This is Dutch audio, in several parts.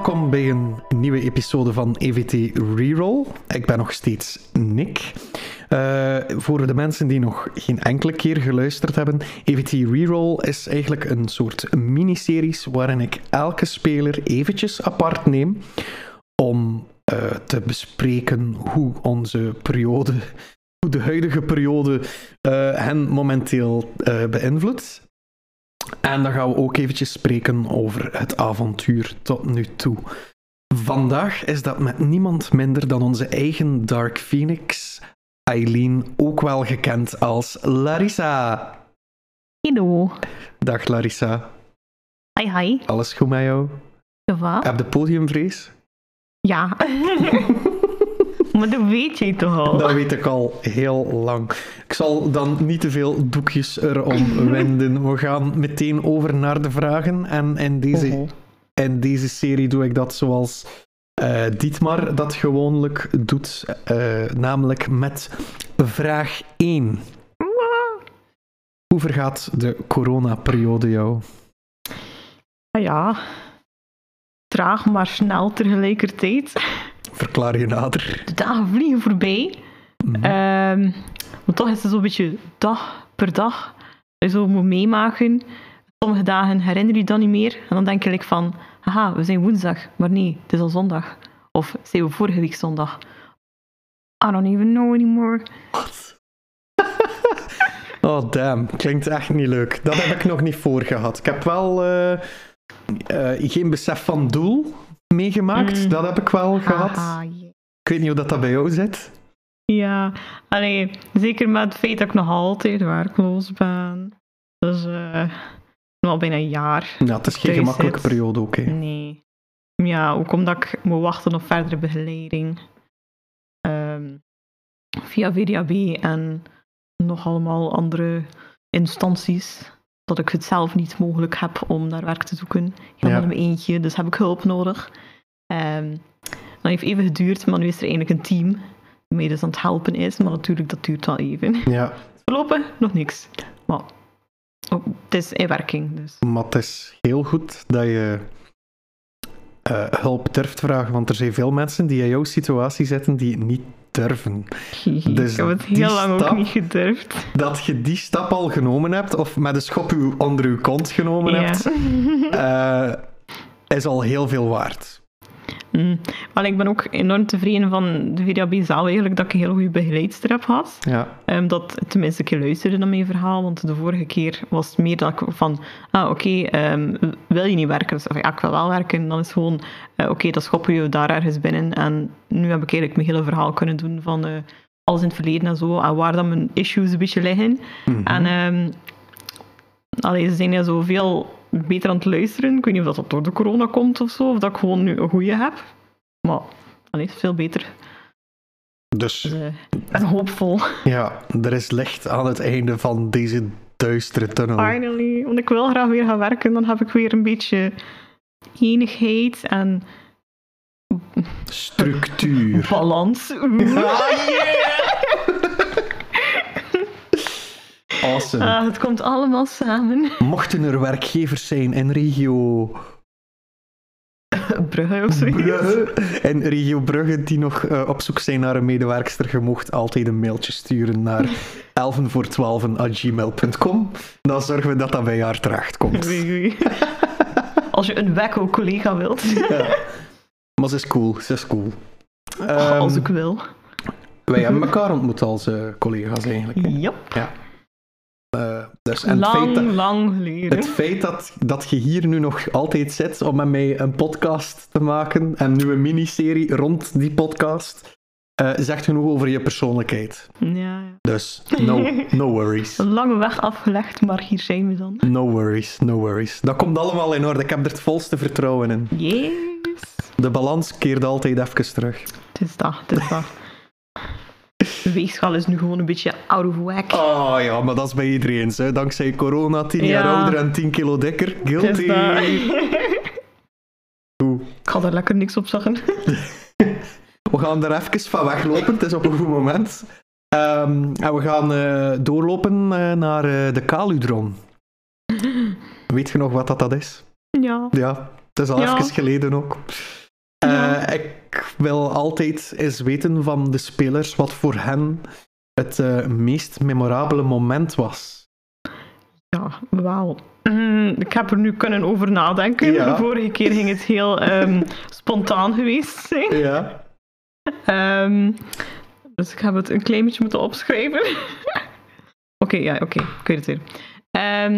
Welkom bij een nieuwe episode van EVT Reroll. Ik ben nog steeds Nick. Uh, voor de mensen die nog geen enkele keer geluisterd hebben, EVT Reroll is eigenlijk een soort miniseries waarin ik elke speler eventjes apart neem om uh, te bespreken hoe onze periode, hoe de huidige periode uh, hen momenteel beïnvloedt. En dan gaan we ook eventjes spreken over het avontuur tot nu toe. Vandaag is dat met niemand minder dan onze eigen Dark Phoenix, Eileen, ook wel gekend als Larissa. Hallo. Dag Larissa. Hi, hi. Alles goed met jou? Wat? Heb je podiumvrees? Ja. Maar dat weet je toch al? Dat weet ik al heel lang. Ik zal dan niet te veel doekjes erom wenden. We gaan meteen over naar de vragen. En in deze, in deze serie doe ik dat zoals uh, Dietmar dat gewoonlijk doet. Uh, namelijk met vraag 1. Hoe vergaat de coronaperiode jou? Ah ja, traag maar snel tegelijkertijd. Verklaar je nader. De dagen vliegen voorbij. Mm -hmm. maar toch is het zo'n beetje dag per dag. Je zo moet meemaken. Sommige dagen herinner je dat niet meer. En dan denk je like van, haha, we zijn woensdag. Maar nee, het is al zondag. Of zijn we vorige week zondag. I don't even know anymore. Wat? oh damn, klinkt echt niet leuk. Dat heb ik nog niet voor gehad. Ik heb wel uh, uh, geen besef van doel meegemaakt. Mm. Dat heb ik wel gehad. Ah, yeah. Ik weet niet hoe dat, dat bij jou zit. Ja, alleen zeker met het feit dat ik nog altijd werkloos ben. Dus uh, al bijna een jaar. Ja, het is geen gemakkelijke zit. periode ook. Hè. Nee. Ja, ook omdat ik moet wachten op verdere begeleiding. Um, via VDAB en nog allemaal andere instanties. Dat ik het zelf niet mogelijk heb om naar werk te zoeken. Helemaal ja. in mijn eentje, dus heb ik hulp nodig. Um, dat heeft even geduurd, maar nu is er eigenlijk een team die mij dus aan het helpen is. Maar natuurlijk, dat duurt wel even. Ja. Voorlopig nog niks. Maar oh, het is in werking. Dus. Maar het is heel goed dat je uh, hulp durft vragen. Want er zijn veel mensen die in jouw situatie zitten die niet durven. Dus ik heb het heel lang stap, ook niet gedurfd. Dat je die stap al genomen hebt, of met een schop onder je kont genomen ja. hebt, uh, is al heel veel waard. Mm. Maar ik ben ook enorm tevreden van de VDAB zelf eigenlijk, dat ik een heel goede begeleidster heb gehad. Ja. Um, dat tenminste ik luisterde naar mijn verhaal, want de vorige keer was het meer dat ik van, ah oké, okay, um, wil je niet werken? Dus, of ja, ik wil wel werken. Dan is gewoon, uh, oké, okay, dan schoppen je daar ergens binnen. En nu heb ik eigenlijk mijn hele verhaal kunnen doen van uh, alles in het verleden en zo, en waar dan mijn issues een beetje liggen. Mm -hmm. En um, allee, ze zijn ja zoveel beter aan het luisteren. Ik weet niet of dat door de corona komt of zo, of dat ik gewoon nu een goede heb. Maar, allee, veel beter. Dus... dus uh, ik ben hoopvol. Ja, er is licht aan het einde van deze duistere tunnel. Finally. Want ik wil graag weer gaan werken. Dan heb ik weer een beetje enigheid en... Structuur. Balans. Ah, yeah! Awesome. Ah, het komt allemaal samen. Mochten er werkgevers zijn in regio... Brugge of zoiets. Brugge. En regio Brugge die nog uh, op zoek zijn naar een medewerkster, je mocht altijd een mailtje sturen naar 11 voor 12 gmail.com. Dan zorgen we dat dat bij haar terecht komt. Als je een wekko-collega wilt. ja. Maar ze is cool, ze is cool. Um, als ik wil. Wij hebben elkaar ontmoet als uh, collega's eigenlijk. Yep. Ja. Dus, en lang, het feit dat, lang geleden. Het feit dat, dat je hier nu nog altijd zit om met mij een podcast te maken en nu een miniserie rond die podcast, uh, zegt genoeg over je persoonlijkheid. Ja, ja. Dus, no, no worries. Een lange weg afgelegd, maar hier zijn we dan. No worries, no worries. Dat komt allemaal in orde. Ik heb er het volste vertrouwen in. Yes. De balans keert altijd even terug. Het is dat, het is dat. De weegschaal is nu gewoon een beetje out of whack. Oh ja, maar dat is bij iedereen. Hè. Dankzij corona 10 jaar ja. ouder en 10 kilo dikker. Guilty. Ik ga er lekker niks op zeggen. we gaan er even van weglopen. Het is op een goed moment. Um, en we gaan uh, doorlopen uh, naar uh, de Kaludron. Weet je nog wat dat, dat is? Ja. Ja. Het is al Ja. even geleden ook. Eh, ik wil altijd eens weten van de spelers wat voor hen het eh, meest memorabele moment was. Ja, wauw. Mm, ik heb er nu kunnen over nadenken. Ja. De vorige keer ging het heel ehm, spontaan geweest zijn. Ja. Ehm, dus ik heb het een klein beetje moeten opschrijven. oké, ja, oké. Ik weet het weer.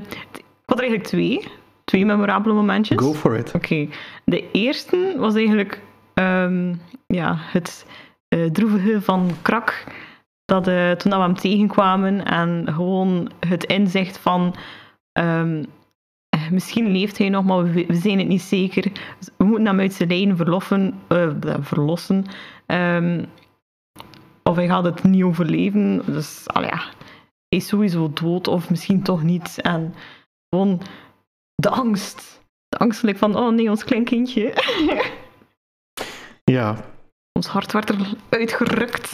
T- ik had er eigenlijk twee. Twee memorabele momentjes. Go for it. Oké, de eerste was eigenlijk ehm, ja, het eh, droevige van Krak. Dat, eh, toen dat we hem tegenkwamen en gewoon het inzicht van ehm, eh, misschien leeft hij nog, maar we, we zijn het niet zeker. We moeten hem uit zijn verloffen, bleh, verlossen. Ehm, of hij gaat het niet overleven. Dus al ja, hij is sowieso dood of misschien toch niet. En gewoon de angst. De angst like van, oh nee, ons klein kindje. Ja, ons hart werd er uitgerukt.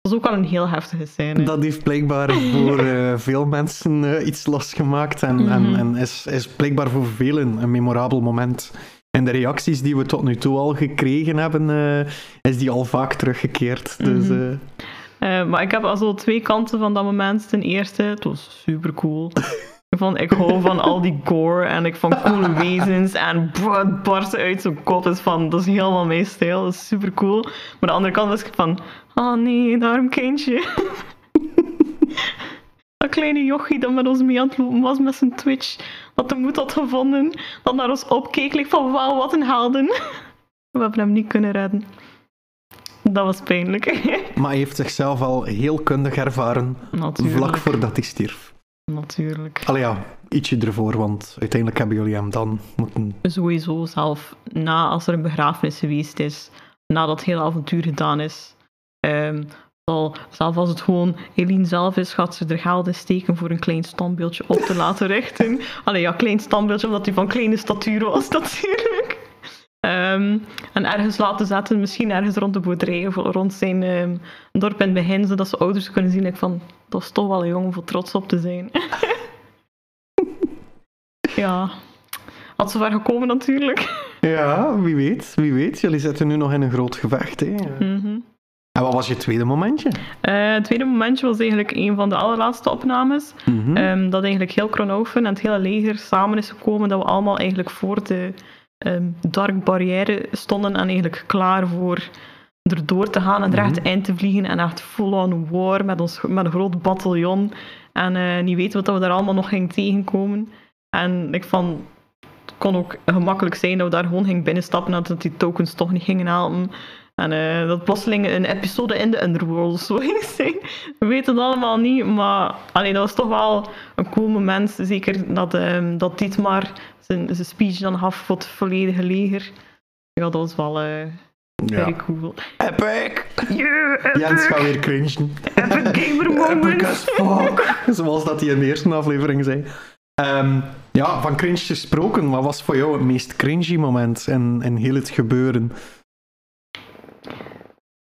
Dat was ook al een heel heftige scène. dat heeft blijkbaar voor eh, veel mensen eh, iets losgemaakt en, en, Mhm. en is, is blijkbaar voor velen een memorabel moment. En de reacties die we tot nu toe al gekregen hebben, eh, is die al vaak teruggekeerd. Dus Mhm. maar ik heb al zo twee kanten van dat moment. Ten eerste, het was super cool. Van, ik hou van al die gore en ik van coole wezens en bro, het barsten uit zijn kop is van, dat is helemaal mijn stijl, dat is super cool. Maar de andere kant was ik van, oh nee, dat arm kindje. dat kleine jochie dat met ons mee aan het lopen was met zijn Twitch, dat de moed had gevonden, dat naar ons opkeek, like van wauw, wat een helden. We hebben hem niet kunnen redden. Dat was pijnlijk. maar hij heeft zichzelf al heel kundig ervaren Natuurlijk. vlak voordat hij stierf. Natuurlijk. Allee ja, ietsje ervoor, want uiteindelijk hebben jullie hem dan moeten... Sowieso zelf na als er een begrafenis geweest is, nadat het hele avontuur gedaan is. ehm, zal, zelf als het gewoon Eline zelf is, gaat ze er geld in steken voor een klein standbeeldje op te laten richten. Allee, ja, klein standbeeldje, omdat hij van kleine statuur was natuurlijk. Ehm, en ergens laten zetten, misschien ergens rond de boerderij of rond zijn ehm, dorp in het begin, zodat ze ouders kunnen zien like, van, dat is toch wel een jongen voor trots op te zijn. ja, had zover gekomen natuurlijk. Ja, wie weet, wie weet. Jullie zitten nu nog in een groot gevecht. Hè? Mhm. En wat was je tweede momentje? Eh, het tweede momentje was eigenlijk een van de allerlaatste opnames. Ehm, dat eigenlijk heel Kronhoven en het hele leger samen is gekomen. Dat we allemaal eigenlijk voor de ehm, dark barrière stonden en eigenlijk klaar voor erdoor te gaan en er echt in te vliegen. En echt full-on war met, ons, met een groot bataljon. En eh, niet weten wat we daar allemaal nog gingen tegenkomen. En ik van... Het kon ook gemakkelijk zijn dat we daar gewoon gingen binnenstappen en dat die tokens toch niet gingen helpen. En eh, dat plotseling een episode in de Underworld zo ging zijn. We weten het allemaal niet, maar allee, dat was toch wel een cool moment. Zeker dat, ehm dat Dietmar zijn, zijn speech dan gaf voor het volledige leger. Ja, dat was wel very ja. cool. Epic! Yeah, Jens gaat weer cringen. epic gamer moment. Epic as fuck. Zoals dat hij in de eerste aflevering zei. Ehm, ja, van cringe gesproken. Wat was voor jou het meest cringy moment in, in heel het gebeuren?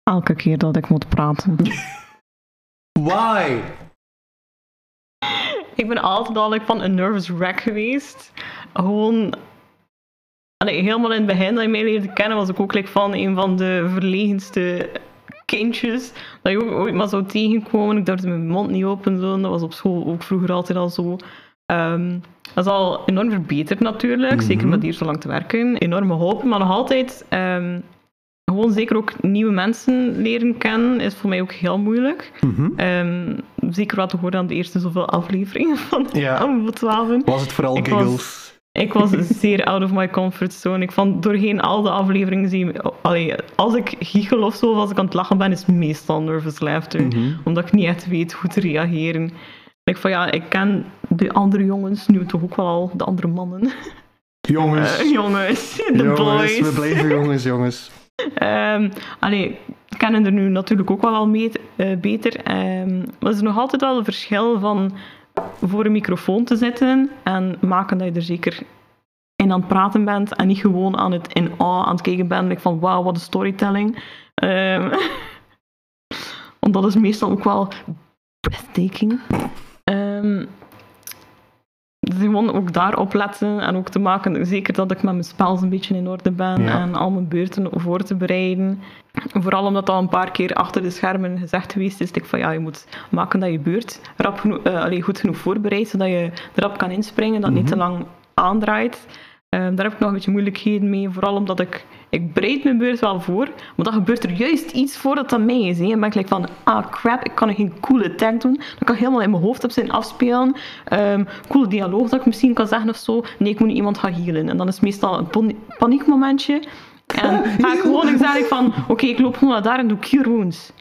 Elke keer dat ik moet praten. Why? Ik ben altijd al van een nervous wreck geweest. Gewoon... Allee, helemaal in het begin dat je mij leerde kennen, was ik ook like, van een van de verlegenste kindjes. Dat je ook ooit maar zou tegenkomen. Ik durfde mijn mond niet open doen. Dat was op school ook vroeger altijd al zo. Ehm, dat is al enorm verbeterd natuurlijk. Mhm. Zeker met hier zo lang te werken. Enorme hoop. Maar nog altijd... ehm, gewoon zeker ook nieuwe mensen leren kennen is voor mij ook heel moeilijk. Mhm. Ehm, zeker wat te horen aan de eerste zoveel afleveringen van Ja. Amber 12. Was het vooral Ik was- giggles? Ik was zeer out of my comfort zone. Ik vond doorheen al de afleveringen zie allee, als ik giechel of zo, of als ik aan het lachen ben, is het meestal nervous laughter. Mhm. Omdat ik niet echt weet hoe te reageren. Ik van ja, ik ken de andere jongens, nu toch ook wel al de andere mannen. Jongens. Eh, jongens, de jongens, boys. we blijven jongens, jongens. Ehm, allee, kennen er nu natuurlijk ook wel al eh, beter. Ehm, maar er is nog altijd wel een verschil van voor een microfoon te zitten en maken dat je er zeker in aan het praten bent en niet gewoon aan het in awe aan het kijken bent. like van wauw, wat een storytelling. Ehm, want dat is meestal ook wel breathtaking. Er gewoon ook daarop letten en ook te maken, zeker dat ik met mijn spels een beetje in orde ben Ja. en al mijn beurten voor te bereiden. Vooral omdat dat al een paar keer achter de schermen gezegd geweest is, ik van ja, je moet maken dat je beurt rap genoeg, eh, goed genoeg voorbereidt, zodat je erop kan inspringen, dat niet te lang aandraait. Eh, daar heb ik nog een beetje moeilijkheden mee, vooral omdat ik, ik bereid mijn beurt wel voor, maar dan gebeurt er juist iets voordat dat mij is. Hè. En dan ben ik like van, ah crap, ik kan nog geen coole attack doen. Dan kan ik helemaal in mijn hoofd op zijn afspelen. Ehm coole dialoog dat ik misschien kan zeggen of zo. Nee, ik moet nu iemand gaan healen. En dan is het meestal een paniekmomentje. En ga ik gewoon ik zeg ik van, oké, ik loop gewoon naar daar en doe cure wounds.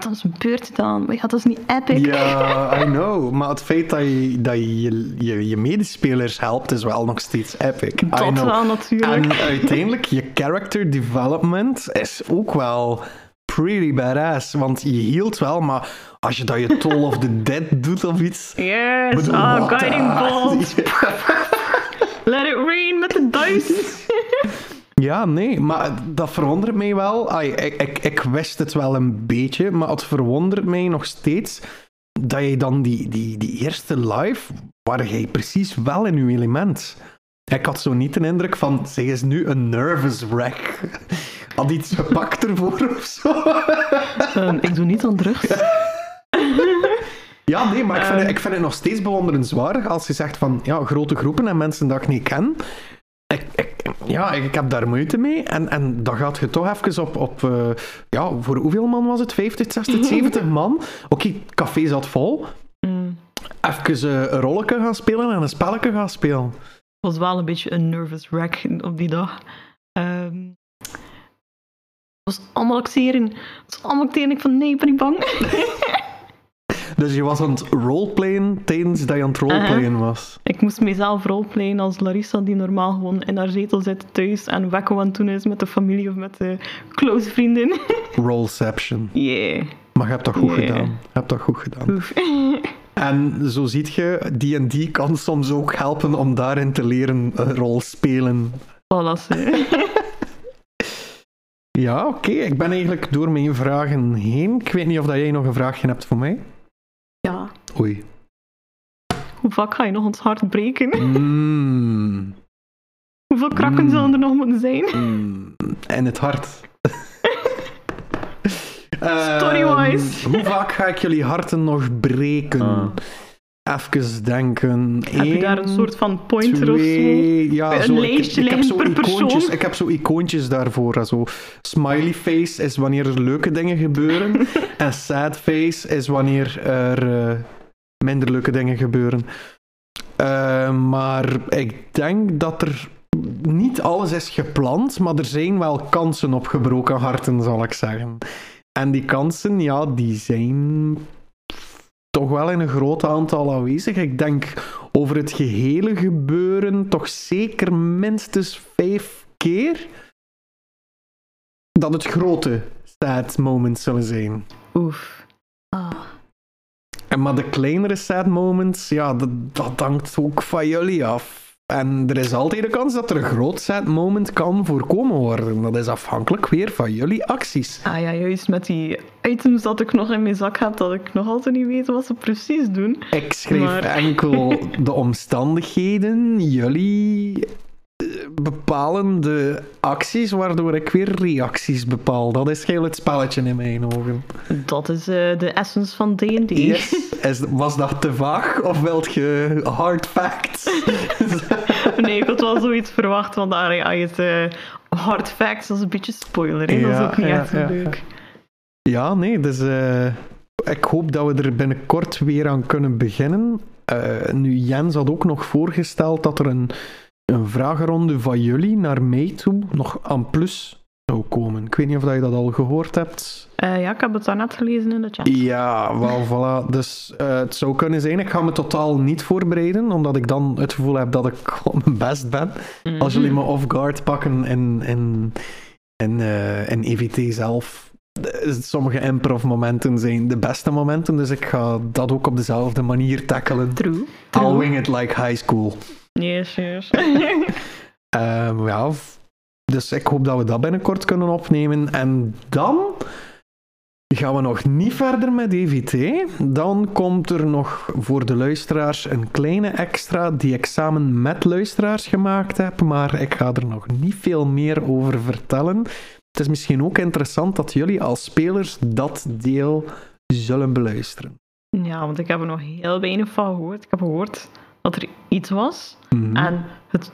Dan is mijn beurt gedaan. Maar ja, dat is niet epic. Ja, I know. Maar het feit dat je dat je, je, je, medespelers helpt, is wel nog steeds epic. I Dat know. wel natuurlijk. En uiteindelijk, je character development is ook wel pretty badass. Want je hield wel, maar als je dat je Toll of the Dead doet of iets... Yes, bedoel, ah, guiding bolt. Let it rain met de dice. Ja, nee, maar dat verwondert mij wel. Ai, ik, ik, ik wist het wel een beetje, maar het verwondert mij nog steeds dat je dan die, die, die eerste live, waar jij precies wel in je element. Ik had zo niet de indruk van, zij is nu een nervous wreck. Had iets gepakt ervoor of zo. Ehm, ik doe niet aan drugs. Ja, nee, maar ik vind, Ehm. het, ik vind het nog steeds bewonderenswaardig als je zegt van, ja, grote groepen en mensen dat ik niet ken. Ik, ja, ik, ik heb daar moeite mee. En, en dan gaat je toch even op, op eh, ja, voor hoeveel man was het? 50, 60, 70 man? Oké, het café zat vol. Mm. Even eh, een rolletje gaan spelen en een spelletje gaan spelen. Het was wel een beetje een nervous wreck op die dag. Ehm, het was allemaal acteren. Het was allemaal acteren. Ik van nee, ik ben niet bang. Dus je was aan het roleplayen tijdens dat je aan het roleplayen was. ik moest mezelf roleplayen als Larissa, die normaal gewoon in haar zetel zit thuis en wekko aan het doen is met de familie of met de close vriendin. Roleception. Yeah. Maar je hebt dat goed Yeah. gedaan. Je hebt dat goed gedaan. En zo ziet je, die en die kan soms ook helpen om daarin te leren eh, rolspelen. Voilà, ze. Ja, oké. Ik ben eigenlijk door mijn vragen heen. Ik weet niet of dat jij nog een vraagje hebt voor mij. Oei. Hoe vaak ga je nog ons hart breken? Mm, Hoeveel krakken Mm. zullen er nog moeten zijn? mm, en het hart. Storywise. Ehm, hoe vaak ga ik jullie harten nog breken? Ah. Even denken. Heb je daar een soort van pointer of zo? Ja, Een zo, ik- lijstje ik, heb zo per icoontjes, persoon? ik heb zo icoontjes daarvoor. Zo. Smiley face is wanneer er leuke dingen gebeuren. en sad face is wanneer er eh, minder leuke dingen gebeuren. Eh, maar ik denk dat er niet alles is gepland, maar er zijn wel kansen op gebroken harten, zal ik zeggen. En die kansen, ja, die zijn toch wel in een groot aantal aanwezig. Ik denk over het gehele gebeuren toch zeker minstens vijf keer dat het grote sad moments zullen zijn. Oef. En maar de kleinere sad moments, ja, dat, dat hangt ook van jullie af. En er is altijd de kans dat er een groot sad moment kan voorkomen worden. Dat is afhankelijk weer van jullie acties. Ah ja, juist met die items dat ik nog in mijn zak heb, dat ik nog altijd niet weet wat ze precies doen. Ik schreef Maar- enkel de omstandigheden, jullie bepalen de acties, waardoor ik weer reacties bepaal. Dat is heel het spelletje in mijn ogen. Dat is eh, de essence van D&D. Yes. Was dat te vaag of wilt je hard facts? nee, ik had wel zoiets verwacht, want ja, je het eh, hard facts, is een beetje spoiler. hè. dat is Ja, ook niet ja, echt ja. leuk. Ja, nee, dus eh, ik hoop dat we er binnenkort weer aan kunnen beginnen. Nu, Jens had ook nog voorgesteld dat er een, een vragenronde van jullie naar mij toe nog aan plus zou komen. Ik weet niet of dat je dat al gehoord hebt. Eh, ja, ik heb het daarnet gelezen in de chat. Ja, wel, voilà. Dus eh, het zou kunnen zijn. Ik ga me totaal niet voorbereiden, omdat ik dan het gevoel heb dat ik op mijn best ben. Mhm. Als jullie me off-guard pakken in, in, in, eh, in EVT zelf, eh, sommige improv-momenten zijn de beste momenten, dus ik ga dat ook op dezelfde manier tackelen. True. I'll True. wing it like high school. Yes, yes. Ehm, ja, dus ik hoop dat we dat binnenkort kunnen opnemen. En dan gaan we nog niet verder met EVT. Dan komt er nog voor de luisteraars een kleine extra die ik samen met luisteraars gemaakt heb, maar ik ga er nog niet veel meer over vertellen. Het is misschien ook interessant dat jullie als spelers dat deel zullen beluisteren. Ja, want ik heb er nog heel weinig van gehoord. Ik heb gehoord dat er iets was. Mhm. En het,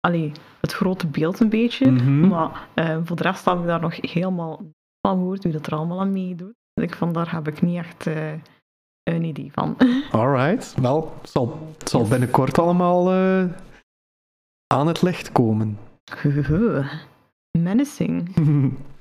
allee, het grote beeld een beetje. Mhm. Maar eh, voor de rest heb ik daar nog helemaal niet van gehoord wie dat er allemaal aan meedoet. Ik van daar heb ik niet echt eh, een idee van. Alright, wel, het zal, het zal Yes. binnenkort allemaal eh, aan het licht komen. Menacing.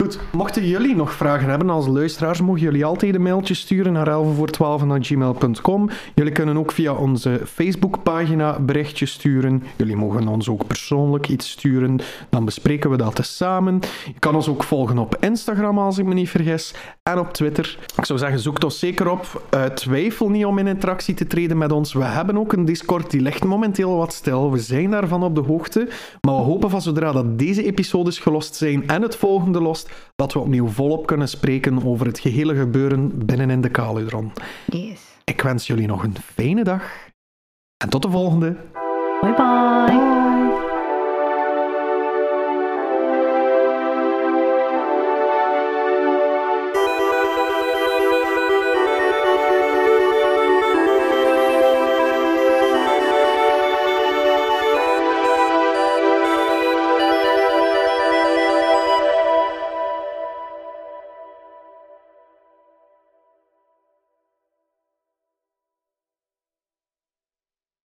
Goed, mochten jullie nog vragen hebben als luisteraars, mogen jullie altijd een mailtje sturen naar 11 voor 12 gmail.com. Jullie kunnen ook via onze Facebookpagina berichtjes sturen. Jullie mogen ons ook persoonlijk iets sturen, dan bespreken we dat eens samen. Je kan ons ook volgen op Instagram, als ik me niet vergis, en op Twitter. Ik zou zeggen, zoek ons zeker op. Eh, twijfel niet om in interactie te treden met ons. We hebben ook een Discord, die ligt momenteel wat stil. We zijn daarvan op de hoogte, maar we hopen van zodra dat deze episodes gelost zijn en het volgende lost, dat we opnieuw volop kunnen spreken over het gehele gebeuren binnenin de Kaludron. Yes. Ik wens jullie nog een fijne dag en tot de volgende. Bye bye.